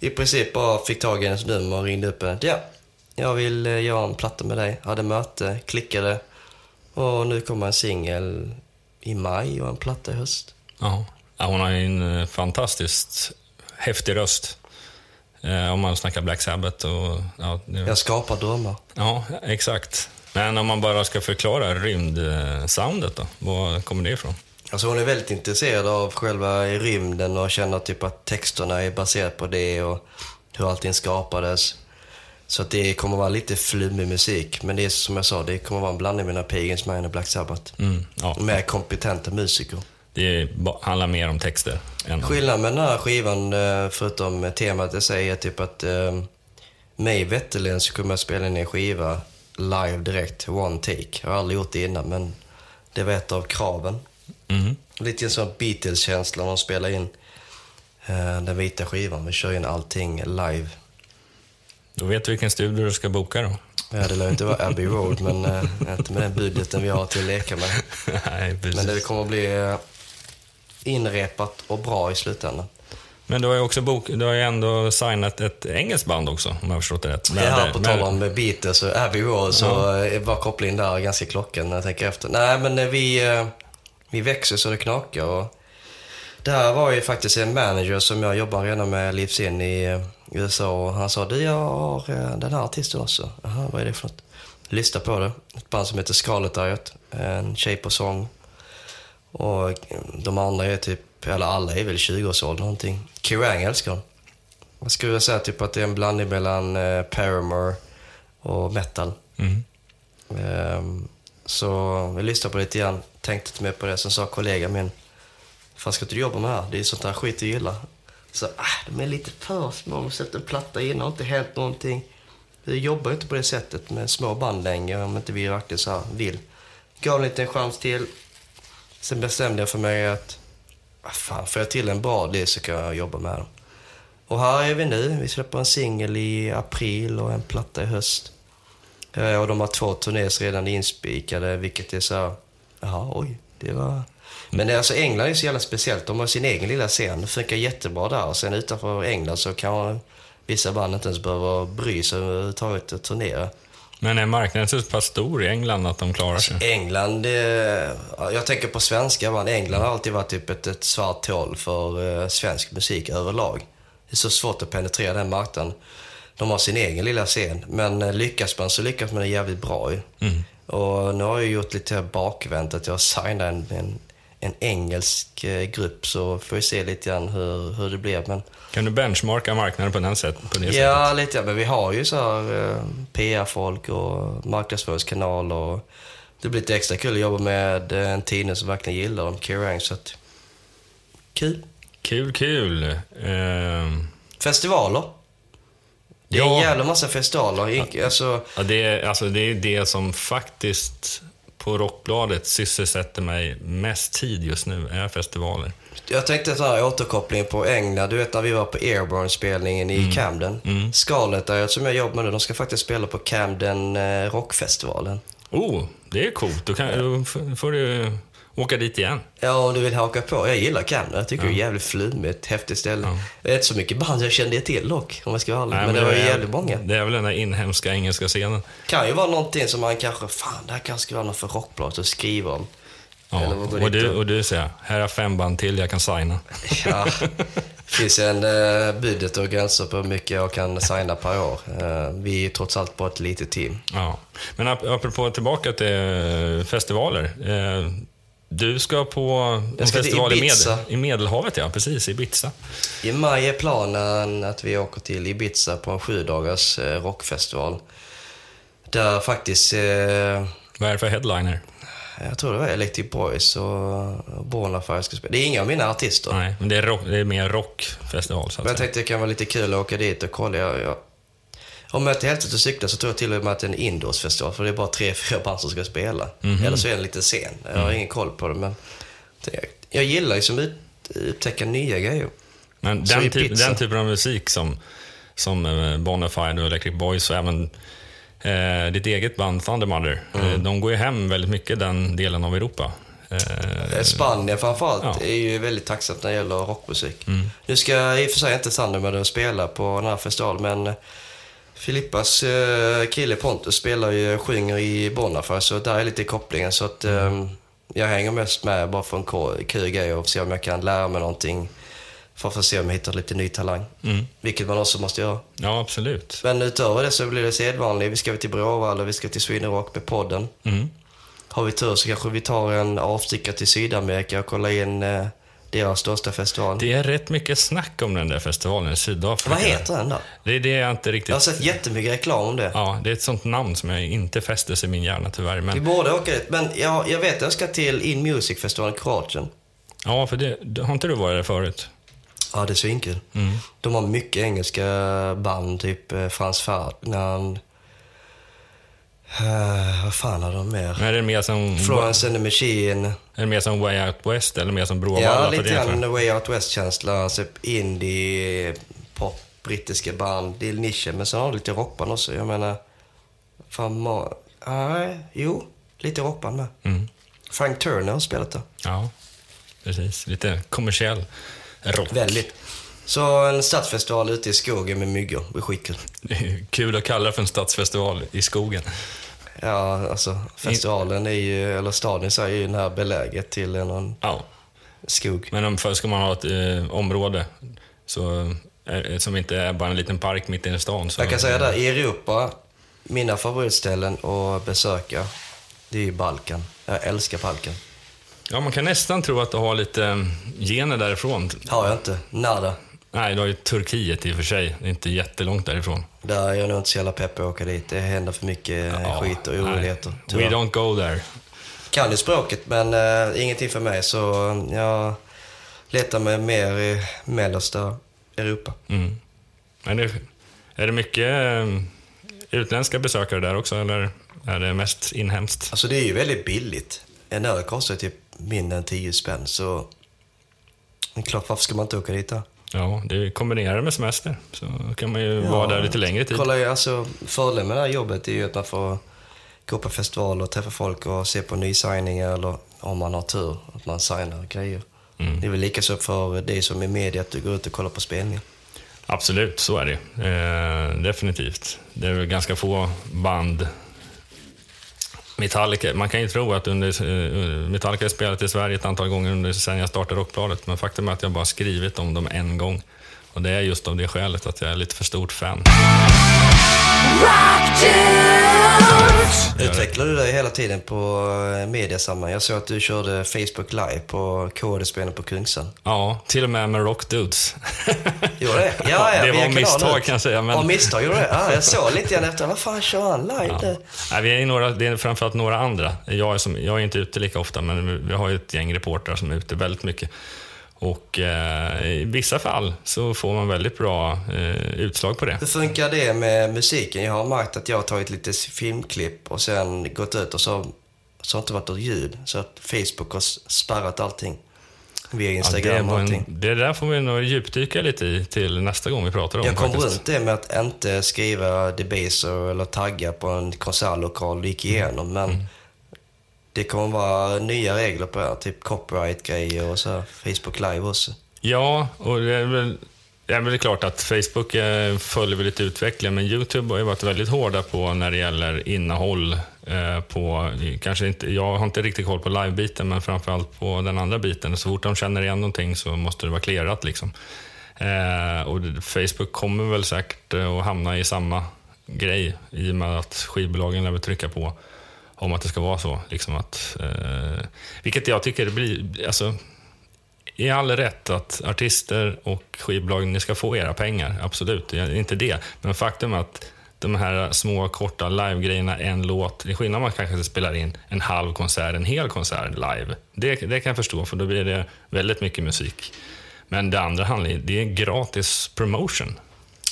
i princip bara fick tag i hennes nummer och ringde upp henne. Ja, jag vill eh, göra en platta med dig. Hade möte, klickade. Och nu kommer en singel i maj och en platta i höst. Ja. Ja, hon har ju en eh, fantastiskt häftig röst. Eh, om man snackar Black Sabbath och... Ja, det, Jag skapar drömmar. ja, exakt. Men om man bara ska förklara rymdsoundet då? Var kommer det ifrån? Alltså hon är väldigt intresserad av själva rymden och känner typ att texterna är baserade på det och hur allting skapades. Så att det kommer vara lite flummig musik. Men det är som jag sa, det kommer vara en blandning mellan Pagans Mind och Black Sabbath. Mm, ja. Med kompetenta musiker. Det handlar mer om texter. Än... Skillnaden med den här skivan, eh, förutom temat jag säger, är typ att eh, mig veterligen så kommer jag spela in en skiva live direkt, one take. Jag har aldrig gjort det innan, men det var ett av kraven. Mhm. Lite en sån Beatles-känsla när de spelar in eh, den vita skivan. Vi kör in allting live. Då vet du vilken studio du ska boka då. Ja, det lär inte vara Abbey Road, men eh, inte med den budgeten vi har till att leka med. Nej, precis. Men det kommer att bli eh, inrepat och bra i slutändan. Men du har ju också bok, du har ju ändå signat ett engelskt band också, om jag har förstått det rätt. Ja, Med- på med- tal om Beatles och Abbey Road så eh, var kopplingen där ganska klockan när jag tänker efter. Nej, men eh, vi, eh, vi växer så det knakar. Och det här var ju faktiskt en manager som jag jobbar redan med livs in i USA och han sa du, jag har den här artisten också. Jaha, vad är det för något? Lyssna på det. Ett band som heter Scarlet Riot, en tjej på sång. Och de andra är typ, eller alla är väl 20-årsåldern någonting. Kerrang älskar dem. Jag skulle vilja säga typ att det är en blandning mellan eh, Paramore och metal. Mhm. Ehm, så jag lyssnade på det lite grann, tänkte inte mer på det. Sen sa kollegan min, fan ska du jobba med det här? Det är sånt här skit du gillar. Så, ah, de är lite för små, de sätter en platta in, har inte hänt någonting. Vi jobbar inte på det sättet med små band längre om inte vi verkligen så här vill. Gav en chans till. Sen bestämde jag för mig att, ah, fan, får jag till en bra idé så kan jag jobba med dem. Och här är vi nu. Vi släpper en singel i april och en platta i höst. Eh, och de har två turnéer redan inspikade, vilket är så här, jaha, oj, det var... Men det är alltså England är så jävla speciellt. De har sin egen lilla scen. Det funkar jättebra där. Och sen utanför England så kan vissa band inte ens behöver bry sig överhuvudtaget att turnera. Men är marknaden så pass stor i England att de klarar sig? England, det, jag tänker på svenska band. England har alltid varit typ ett, ett svart hål för eh, svensk musik överlag. Det är så svårt att penetrera den marknaden. De har sin egen lilla scen, men eh, lyckas man så lyckas man jävligt bra ju. Mm. Och nu har jag gjort lite bakvänt, att jag signar en, en, en engelsk eh, grupp, så får vi se lite grann hur, hur det blir. Men Kan du benchmarka marknaden på, den sätt, på det sättet? Ja, lite ja, men vi har ju så här eh, PR-folk och marknadsföringskanal och det blir lite extra kul att jobba med eh, en tidning som verkligen gillar dem, Kerrang, så att... Kul. Kul, kul. Ehm, Festivaler. Det är Ja. en jävla massa festivaler. Alltså, ja, det, är, alltså, det är det som faktiskt på Rockbladet sysselsätter mig mest tid just nu, är festivaler. jag tänkte så här återkoppling på England. Du vet när vi var på Airborne-spelningen i Camden. Skalet där som jag jobbar med nu, de ska faktiskt spela på Camden eh, Rockfestivalen. Oh, det är coolt. Då, kan, då får du åka dit igen. Ja, om du vill haka på. Jag gillar Camden. Jag tycker det är jävligt flummigt, häftigt ställe. Är inte så mycket band jag kände till dock, om jag ska vara ärlig. Nej, men, det var ju jävligt många. Det är väl den där inhemska engelska scenen. kan ju vara någonting som man kanske, fan, det här kanske skulle vara något för Rockbladet att skriva om. Ja. Och, du, och du säger, här är fem band till jag kan signa. Ja, det finns en eh, budget och gränser på hur mycket jag kan signa per år. Eh, vi är trots allt bara ett litet team. Ja. Men ap- apropå tillbaka till eh, festivaler. Eh, Du ska på Jag ska festival i, med, i Medelhavet, ja. Precis, Ibiza. I maj är planen att vi åker till Ibiza på en sju dagars eh, rockfestival. Där faktiskt, eh, Vad är det för headliner? jag tror det var Electric Boys och Bonafire ska spela. Det är inga av mina artister. Nej, men det är, rock, det är mer rockfestival, så att Men jag säga. tänkte det kan vara lite kul att åka dit och kolla. Jag, jag, om jag ute och cyklar så tror jag till och med att det är en indoors-festival, för det är bara tre, fyra band som ska spela. Mhm. Eller så är det en liten scen. Jag Mm. har ingen koll på det, men jag, jag gillar ju som ut, upptäcka nya grejer. Men den, typ, den typen av musik som, som eh, Bonafide och Electric Boys och även eh, ditt eget band Thunder Mother, Mm. eh, de går ju hem väldigt mycket den delen av Europa. Eh, Spanien framförallt Ja. Mm. är ju väldigt tacksamt när det gäller rockmusik. Nu ska jag i och för sig inte med att spela på den här festivalen, men Filippas eh, kille Pontus spelar ju, sjunger i Bonafire, så där är lite kopplingen. Så att Mm. eh, jag hänger mest med bara för en kul grej och se om jag kan lära mig någonting. För att se om jag hittar lite ny talang. Mm. Vilket man också måste göra. Ja, absolut. Men utöver det så blir det sedvanligt. Vi ska till Bråvalla, vi ska till Sweden Rock med podden. Mm. Har vi tur så kanske vi tar en avstickare till Sydamerika och kollar in eh, deras största festival. Det är rätt mycket snack om den där festivalen i Sydafrika. Vad heter den då? Det är det jag inte riktigt... Jag har sett jättemycket reklam om det. Ja, det är ett sånt namn som jag inte fäster sig i min hjärna tyvärr. Vi Men, borde åka dit, men jag, jag vet jag ska till In Music-festivalen i Kroatien. ja, för det, har inte du varit där förut? Ja, det är svinkul. Mm. De har mycket engelska band, typ eh, Frans Ferdinand. Uh, vad fan har de mer? Men är det mer som, Florence and the Machine. är det mer som Way Out West eller mer som Bråvalla? Ja, lite grann Way Out West-känsla. Typ indie, pop, brittiska band. Det är nischen, men sen har de lite rockband också. Jag menar... Fan, ma- Nej, jo. Lite rockband med. Mm. Frank Turner har spelat där. Ja, precis. Lite kommersiell rock. Väldigt. Så en stadsfestival ute i skogen med myggor. Det blir skitkul. Det är Kul att kalla det för en stadsfestival i skogen. Ja, alltså festivalen är ju, eller staden så är ju nära beläget till någon Ja, skog. men om för ska man ha ett eh, område så, är, som inte är bara en liten park mitt inne i stan. Så, Jag kan säga där, i Europa, mina favoritställen att besöka, det är ju Balkan. Jag älskar Balkan. Ja, man kan nästan tro att du har lite eh, gener därifrån. Har jag inte. Nada. Nej, du har ju Turkiet i och för sig. Det är inte jättelångt därifrån. Där är jag nog inte så jävla pepp på att åka dit. Det händer för mycket eh, Ja, skit och oroligheter. We don't go there. Kan ju språket, men uh, ingenting för mig. Så eh, jag letar mig mer i mellersta Europa. Mm. Men det, är det mycket utländska besökare där också, eller är det mest inhemskt? Alltså det är ju väldigt billigt. En öl kostar typ mindre än 10 spänn, så... Det är klart, varför ska man inte åka dit då? Ja, det kombinerar med semester, så kan man ju vara där lite längre tid. Kolla, alltså, fördelen med det här jobbet är ju att man får gå på festivaler och träffa folk och se på nysigningar eller om man har tur, att man signar grejer. Mm. Det är väl lika så för dig som är media att du går ut och kollar på spelning. Absolut, så är det. Eh, definitivt. Det är väl ganska få band Metallica, man kan ju tro att under, eh, eh, Metallica har spelat i Sverige ett antal gånger under, sen jag startade Rockbladet, men faktum är att jag bara skrivit om dem en gång. Och det är just av det skälet att jag är lite för stort fan. Utvecklar du dig hela tiden på eh, mediasammanhang? Jag såg att du körde Facebook live på KD-spelen på Kungsan. Ja, till och med med Rock Dudes. Gjorde det? Ja, ja, det var misstag kanalen. kan jag säga. Men... Ja, misstag gjorde det? Ja, jag såg lite grann efter. Vad fan kör han live? Ja. Nej, vi är några, det är framförallt några andra. Jag är, som, jag är inte ute lika ofta, men vi har ju ett gäng reportrar som är ute väldigt mycket. Och eh, i vissa fall så får man väldigt bra eh, utslag på det. Hur funkar det med musiken? Jag har märkt att jag har tagit lite filmklipp och sen gått ut och så, så har det inte varit något ljud. Så att Facebook har spärrat allting. Via Instagram ja, det och allting. En, det där får vi nog djupdyka lite i till nästa gång vi pratar om Jag kom faktiskt. runt det med att inte skriva debaser eller tagga på en konsertlokal det gick igenom. Men Mm det kommer vara nya regler på det här, typ copyright-grejer och så här, Facebook live också. Ja, och det är väl, det är väl klart att Facebook eh, följer väl lite utvecklingen, men YouTube har ju varit väldigt hårda på när det gäller innehåll. Eh, på, kanske inte, jag har inte riktigt koll på live-biten, men framförallt på den andra biten. Så fort de känner igen någonting så måste det vara clearat. Liksom. Eh, och Facebook kommer väl säkert att hamna i samma grej i och med att skivbolagen lär trycka på om att det ska vara så. Liksom att, eh, vilket jag tycker det blir... Alltså, i all rätt att artister och skivbolag, ni ska få era pengar. Absolut, det är inte det. Men faktum är att de här små korta live-grejerna, en låt, det är skillnad om man kanske spelar in en halv konsert, en hel konsert live. Det, det kan jag förstå, för då blir det väldigt mycket musik. Men det andra handlar det är gratis promotion.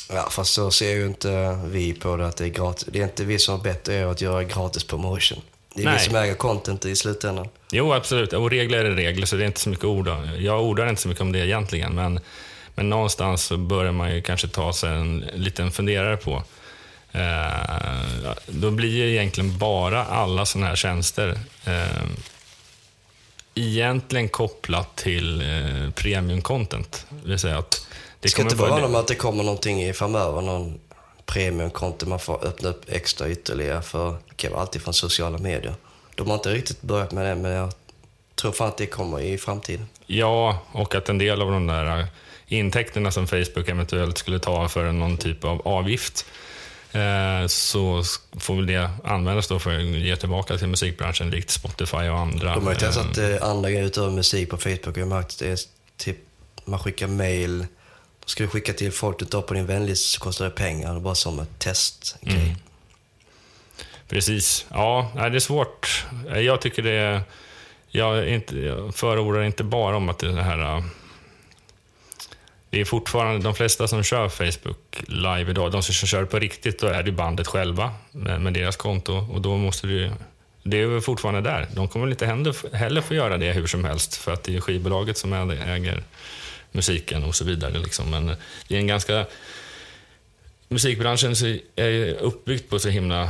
Ja, fast så ser ju inte vi på det att det är gratis. Det är inte vi som har bett er att göra gratis promotion. Det är Nej. vi som äger content i slutändan. Jo, absolut. Och regler är regler, så det är inte så mycket ord. Jag ordar inte så mycket om det egentligen, men, men någonstans så börjar man ju kanske ta sig en liten funderare på. Eh, då blir ju egentligen bara alla sådana här tjänster eh, egentligen kopplat till eh, premium content. Det vill säga att det ska inte vara följa- om att det kommer någonting i framöver, någon premiumkonto man får öppna upp extra ytterligare för, det vara alltid från sociala medier. De har inte riktigt börjat med det, men jag tror fan att det kommer i framtiden. Ja, och att en del av de där intäkterna som Facebook eventuellt skulle ta för någon typ av avgift eh, så får väl det användas då för att ge tillbaka till musikbranschen likt Spotify och andra. De har ju eh, testat andra grejer utöver musik på Facebook. Jag har märkt att det är typ, man skickar mail, då ska vi skicka till folk du tar på din vänlista så kostar det pengar. Bara som ett testgrej. Mm. Precis. Ja, det är svårt. Eh, jag tycker det är... Jag, inte, jag förordar inte bara om att det är det här... Eh, det är fortfarande de flesta som kör Facebook live idag, de som kör på riktigt, då är det bandet själva med, med deras konto och då måste du. Det är fortfarande där. De kommer inte heller få göra det hur som helst för att det är skivbolaget som äger musiken och så vidare. Liksom. Men det är en ganska... Musikbranschen är ju uppbyggt på så himla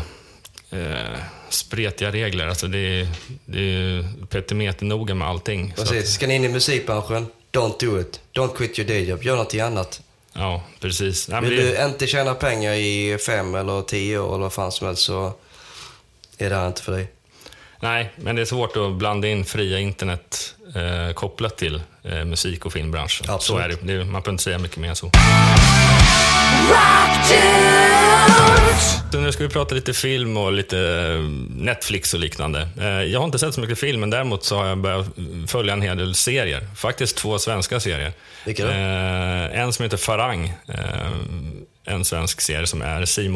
eh, spretiga regler. Alltså det är, det är petimeternoga med allting. Precis. Ska ni in i musikbranschen? Don't do it. Don't quit your day job. Gör någonting annat. Att, ja, precis. Nej, men Vill det, du inte tjäna pengar i fem eller tio år eller vad fan som helst så är det här inte för dig. Nej, men det är svårt att blanda in fria internet eh, kopplat till eh, musik och filmbranschen. Så Absolut. är det. det. Man behöver inte säga mycket mer än så. Så nu ska vi prata lite film och lite eh, Netflix och liknande. Eh, Jag har inte sett så mycket film, men däremot så har jag börjat följa en hel del serier. Faktiskt två svenska serier. Vilka då? Eh, En som heter Farang, en svensk serie som är C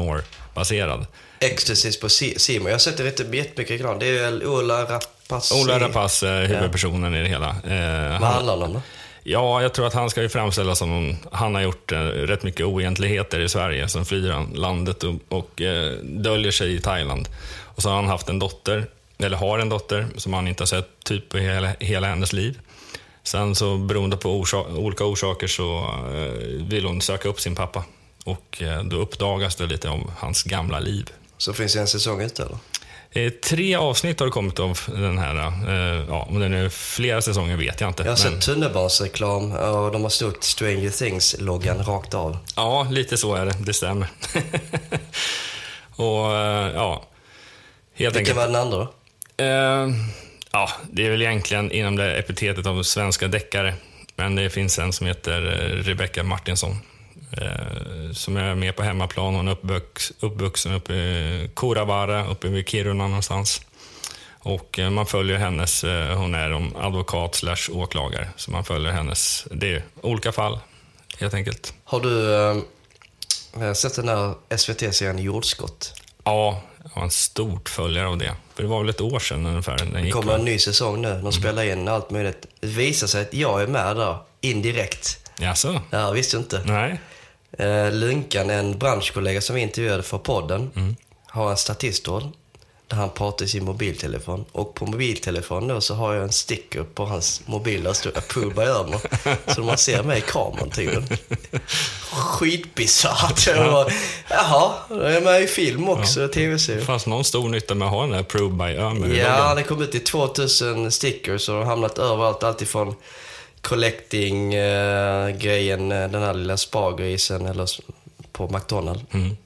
baserad Ecstasys på Simon. Jag har sett det rätt- jättemycket reklam. Det är väl Ola Rapace. Ola Rapace är huvudpersonen i det hela. Eh, Vad han, handlar det om då? ja, jag tror att han ska ju framställas som... Han har gjort eh, rätt mycket oegentligheter i Sverige. Sen flyr han landet och, och eh, döljer sig i Thailand. Och så har han haft en dotter, eller har en dotter, som han inte har sett typ på hela, hela hennes liv. Sen så beroende på orsa- olika orsaker så eh, vill hon söka upp sin pappa. Och eh, då uppdagas det lite om hans gamla liv. Så finns det en säsong ute eller? Eh, tre avsnitt har det kommit av den här. Eh, ja, om det nu är flera säsonger vet jag inte. Jag har men- sett tunnelbanereklam och de har snott Stranger Things-loggan rakt av. Ja, lite så är det. Det stämmer. och ja, helt Vilken enkelt. var den andra? Eh, ja, det är väl egentligen inom det epitetet av svenska deckare. Men det finns en som heter Rebecca Martinsson. Eh, som är med på hemmaplan. Hon är uppvux, uppvuxen uppe i Kuravara, uppe vid Kiruna någonstans. Och eh, man följer hennes, eh, hon är om advokat slash åklagare. Så man följer hennes, det är olika fall helt enkelt. Har du sett den där SVT-serien Jordskott? Ja, jag var en stort följare av det. För det var väl ett år sedan ungefär. Den Det kommer en ny säsong nu. De spelar in allt möjligt. Det visar sig att jag är med där, indirekt. Jaså? Det här visste jag inte. Nej? Eh, Lunkan, en branschkollega som vi intervjuade för podden, har en statistråd där han pratar i sin mobiltelefon. Och på mobiltelefonen då så har jag en sticker på hans mobil där det står Approve by Ömer. Så man ser mig i kameran tydligen. Skitbisarrt. Jaha, då är jag med i film också, tv-serie. Det fanns någon stor nytta med att ha den här Prove by Ömer Ja, det kom ut i 2000 stickers och har hamnat överallt. Alltifrån collecting-grejen, eh, den här lilla spargrisen eller på McDonalds. Mm.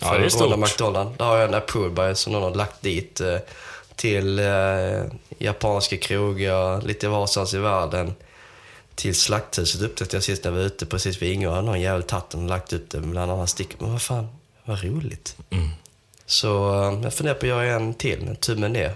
Ja, För det är stort. McDonalds. Där har jag en approved som någon har lagt dit eh, till eh, japanska krogar, lite varstans i världen. Till Slakthuset upptäckte jag sist när jag var ute precis vid ingången. Någon jävel tagit den och lagt ut den bland annat stickor. Men vad fan, vad roligt. Mm. Så eh, jag funderar på att göra en till, en tumme ner.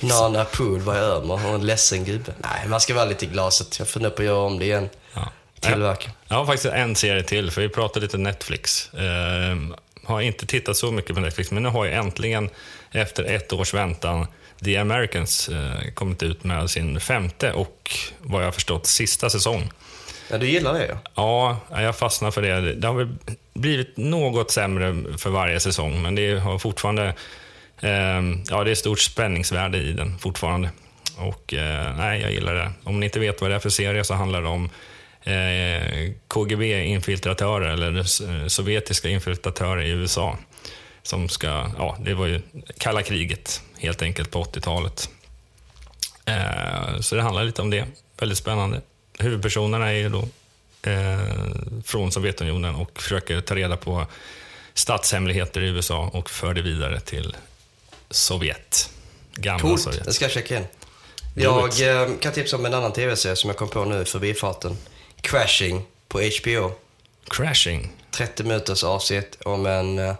Non-approved by Ömer och en ledsen gubbe. Nej, man ska vara lite i glaset. Jag funderar på att göra om det igen. Ja. Tillverka. Jag har faktiskt en serie till, för vi pratade lite Netflix. Eh, har inte tittat så mycket på Netflix, men nu har jag äntligen efter ett års väntan The Americans eh, kommit ut med sin femte och vad jag har förstått sista säsong. Ja, du gillar det ja. Ja, jag fastnar för det. Det har väl blivit något sämre för varje säsong, men det har fortfarande... Ehm, ja, det är stort spänningsvärde i den fortfarande. Och eh, nej, jag gillar det. Om ni inte vet vad det är för serie så handlar det om eh, KGB-infiltratörer, eller eh, sovjetiska infiltratörer i USA. Som ska, ja, det var ju kalla kriget helt enkelt på 80-talet. Så det handlar lite om det. Väldigt spännande. Huvudpersonerna är ju då från Sovjetunionen och försöker ta reda på statshemligheter i USA och för det vidare till Sovjet. Gamla Coolt, Sovjet. det ska jag checka in. Jag eh, kan tipsa om en annan tv-serie som jag kom på nu i förbifarten. Crashing på HBO. Crashing. 30 minuters avsnitt om en eh,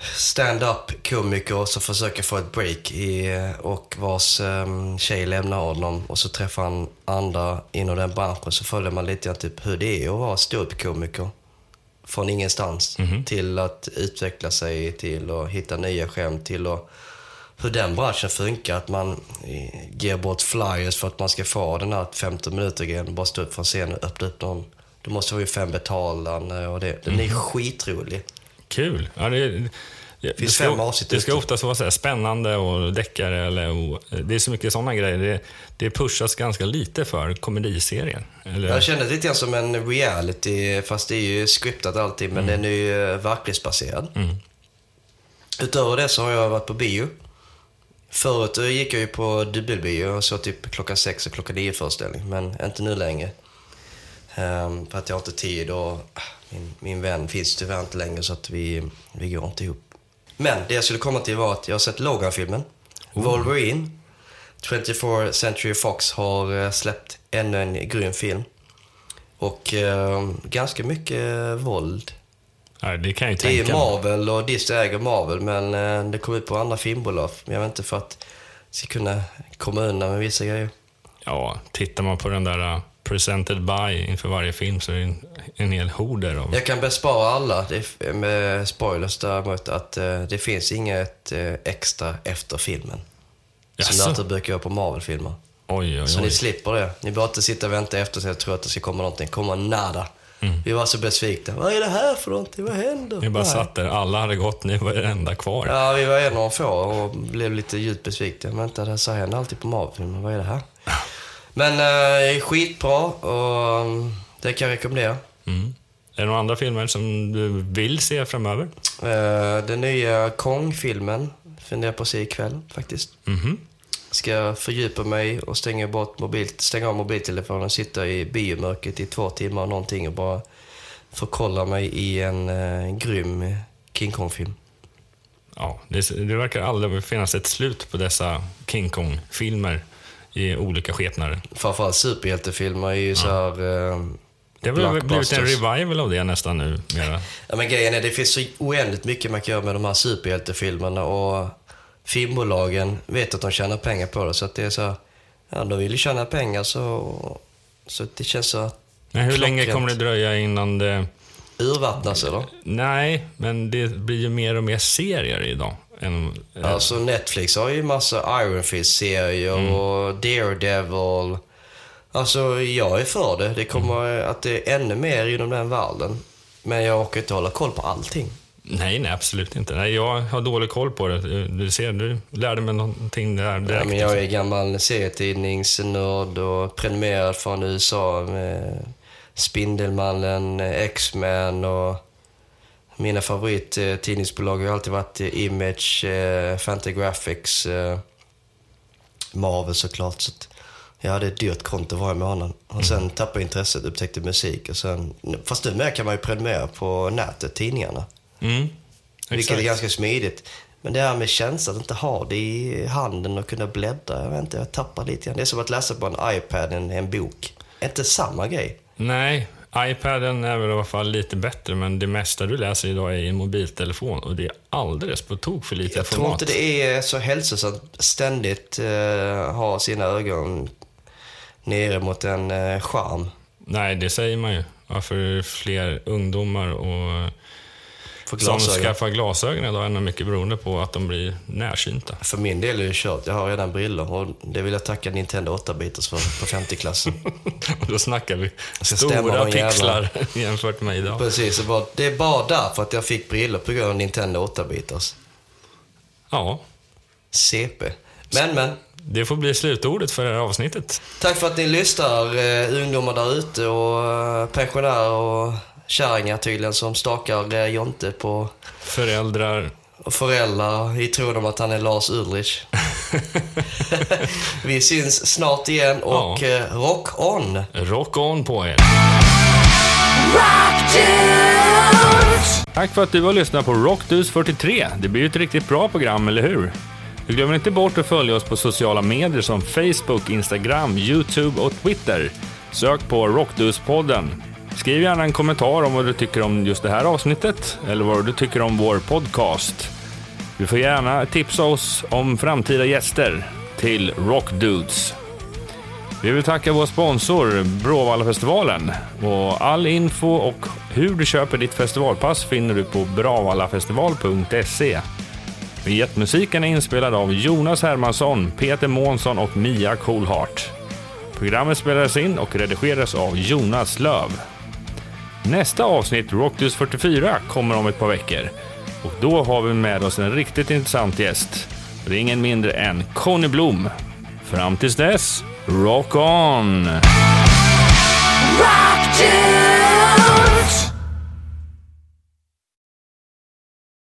stand-up komiker som försöker få ett break i, eh, och vars um, tjej lämnar honom och så träffar han andra inom den branschen så följer man lite grann typ hur det är att vara ståuppkomiker. Från ingenstans till att utveckla sig, till att hitta nya skämt, till att hur den branschen funkar. Att man eh, ger bort flyers för att man ska få den här 15 minuter grejen Bara stå upp från scenen och öppna upp någon. Du måste ha ju fem betalande och det. Den är skitrolig. Kul. Ja, det, det, ska, fem avsnitt det ska oftast vara så här spännande och deckare. Eller, och, det är så mycket sådana grejer. Det, det pushas ganska lite för komediserier. Eller, Jag känner det lite grann som en reality, fast det är ju scriptat alltid, men den är ju eh, verklighetsbaserad. Utöver det så har jag varit på bio. Förut eh, gick jag ju på dubbelbio och så typ klockan sex och klockan nio föreställning, men inte nu längre. Ehm, för att jag har inte tid och ah, min, min vän finns tyvärr inte längre så att vi, vi går inte ihop. Men det jag skulle komma till var att jag har sett Logan-filmen. Wolverine. 24 Century Fox har eh, släppt ännu en grym film. Och eh, ganska mycket eh, våld. ja, det kan jag ju Det är tänka. Marvel och Disney äger Marvel, men eh, det kommer ut på andra filmbolag. Men jag vet inte för att ska kunna komma undan med vissa grejer. Ja, tittar man på den där uh, presented by inför varje film så är det en, en hel horder av... Jag kan bespara alla det är, med spoilers däremot att eh, det finns inget eh, extra efter filmen. Som det alltid brukar vara på Marvel-filmer. Oj, oj, Så ni oj. slipper det. Ni behöver inte sitta och vänta efter jag tror att det ska komma någonting. Kommer nada. Mm. Vi var så besvikna. Vad är det här för någonting? Vad händer? Ni bara Nej. satt där, alla hade gått, ni var det enda kvar. Ja, vi var en av få och blev lite djupt besvikna. Vänta, det så händer alltid på Marvel-filmer. Vad är det här? Men eh, skitbra och mm, det kan jag rekommendera. Mm. Är det några andra filmer som du vill se framöver? Eh, den nya Kong-filmen funderar på att se ikväll faktiskt. Mhm. Ska jag fördjupa mig och stänga, bort mobil, stänga av mobiltelefonen, sitta i biomörkret i två timmar och någonting och bara förkolla mig i en eh, grym King Kong-film. Ja, det, det verkar aldrig finnas ett slut på dessa King Kong-filmer i olika skepnader. Framförallt superhjältefilmer är ju så här... Eh, Det har väl blivit en revival av det nästan nu. Mera. Ja, men grejen är det finns så oändligt mycket man kan göra med de här superhjältefilmerna och filmbolagen vet att de tjänar pengar på det. Så att det är så här, ja de vill ju tjäna pengar så, så det känns så Men hur länge Klockrent. kommer det dröja innan det... urvattnas eller? Nej, men det blir ju mer och mer serier idag. Än, Alltså Netflix har ju massa Iron Fist-serier och Daredevil. Alltså jag är för det. Det kommer att det är ännu mer inom den världen. Men jag orkar inte hålla koll på allting. Nej, nej, absolut inte. Nej, jag har dålig koll på det. Du ser, du lärde mig någonting där Ja, direkt. men jag är gammal serietidningsnörd och prenumererad från USA med Spindelmannen, X-Men och mina favorittidningsbolag har alltid varit eh, Image, eh, Fantagraphics, eh, Marvel såklart. Så jag hade ett dyrt konto varje månad. Och sen tappade jag intresset, upptäckte musik. Och sen, fast numera kan man ju prenumerera på nätet, tidningarna. Mm, Vilket är ganska smidigt. Men det här med känslan att inte ha det i handen och kunna bläddra, jag vet inte, jag tappar lite grann. Det är som att läsa på en iPad än en bok. Inte samma grej. Nej, iPaden är väl i alla fall lite bättre, men det mesta du läser idag är i en mobiltelefon och det är alldeles på tok för lite Jag tror format. inte det är så hälsosamt ständigt uh, ha sina ögon nere mot en uh, skärm. Nej, det säger man ju. Varför fler ungdomar och som glasögon. skaffar glasögon idag är nog mycket beroende på att de blir närsynta. För min del är det kört. Jag har redan brillor och det vill jag tacka Nintendo 8-bitars för på 50-klassen. Och då snackar vi stora pixlar jämfört med idag. Precis, det är bara- det är bara därför att jag fick brillor på grund av Nintendo 8-bitars. Ja, CP. Men, men. det får bli slutordet för det här avsnittet. Tack för att ni lyssnar, eh, ungdomar där ute och eh, pensionärer och kärringar tydligen som stakar eh, Jonte på Föräldrar, föräldrar i tron om att han är Lars Ulrich. Vi syns snart igen och Ja. eh, rock on! rock on på er! Tack för att du har lyssnat på Rockdus 43. Det blir ju ett riktigt bra program, eller hur? Glömmer inte bort att följa oss på sociala medier som Facebook, Instagram, Youtube och Twitter. Sök på Rockdus-podden. Skriv gärna en kommentar om vad du tycker om just det här avsnittet eller vad du tycker om vår podcast. Du får gärna tipsa oss om framtida gäster till Rockdudes. Vi vill tacka vår sponsor Bråvallafestivalen. Och all info och hur du köper ditt festivalpass finner du på bravallafestival.se. Biljettmusiken är inspelad av Jonas Hermansson, Peter Månsson och Mia Coolhart. Programmet spelades in och redigerades av Jonas Löv. Nästa avsnitt, Rockdus 44, kommer om ett par veckor. Och då har vi med oss en riktigt intressant gäst. Det är ingen mindre än Conny Blom. Fram tills dess, rock on! Rock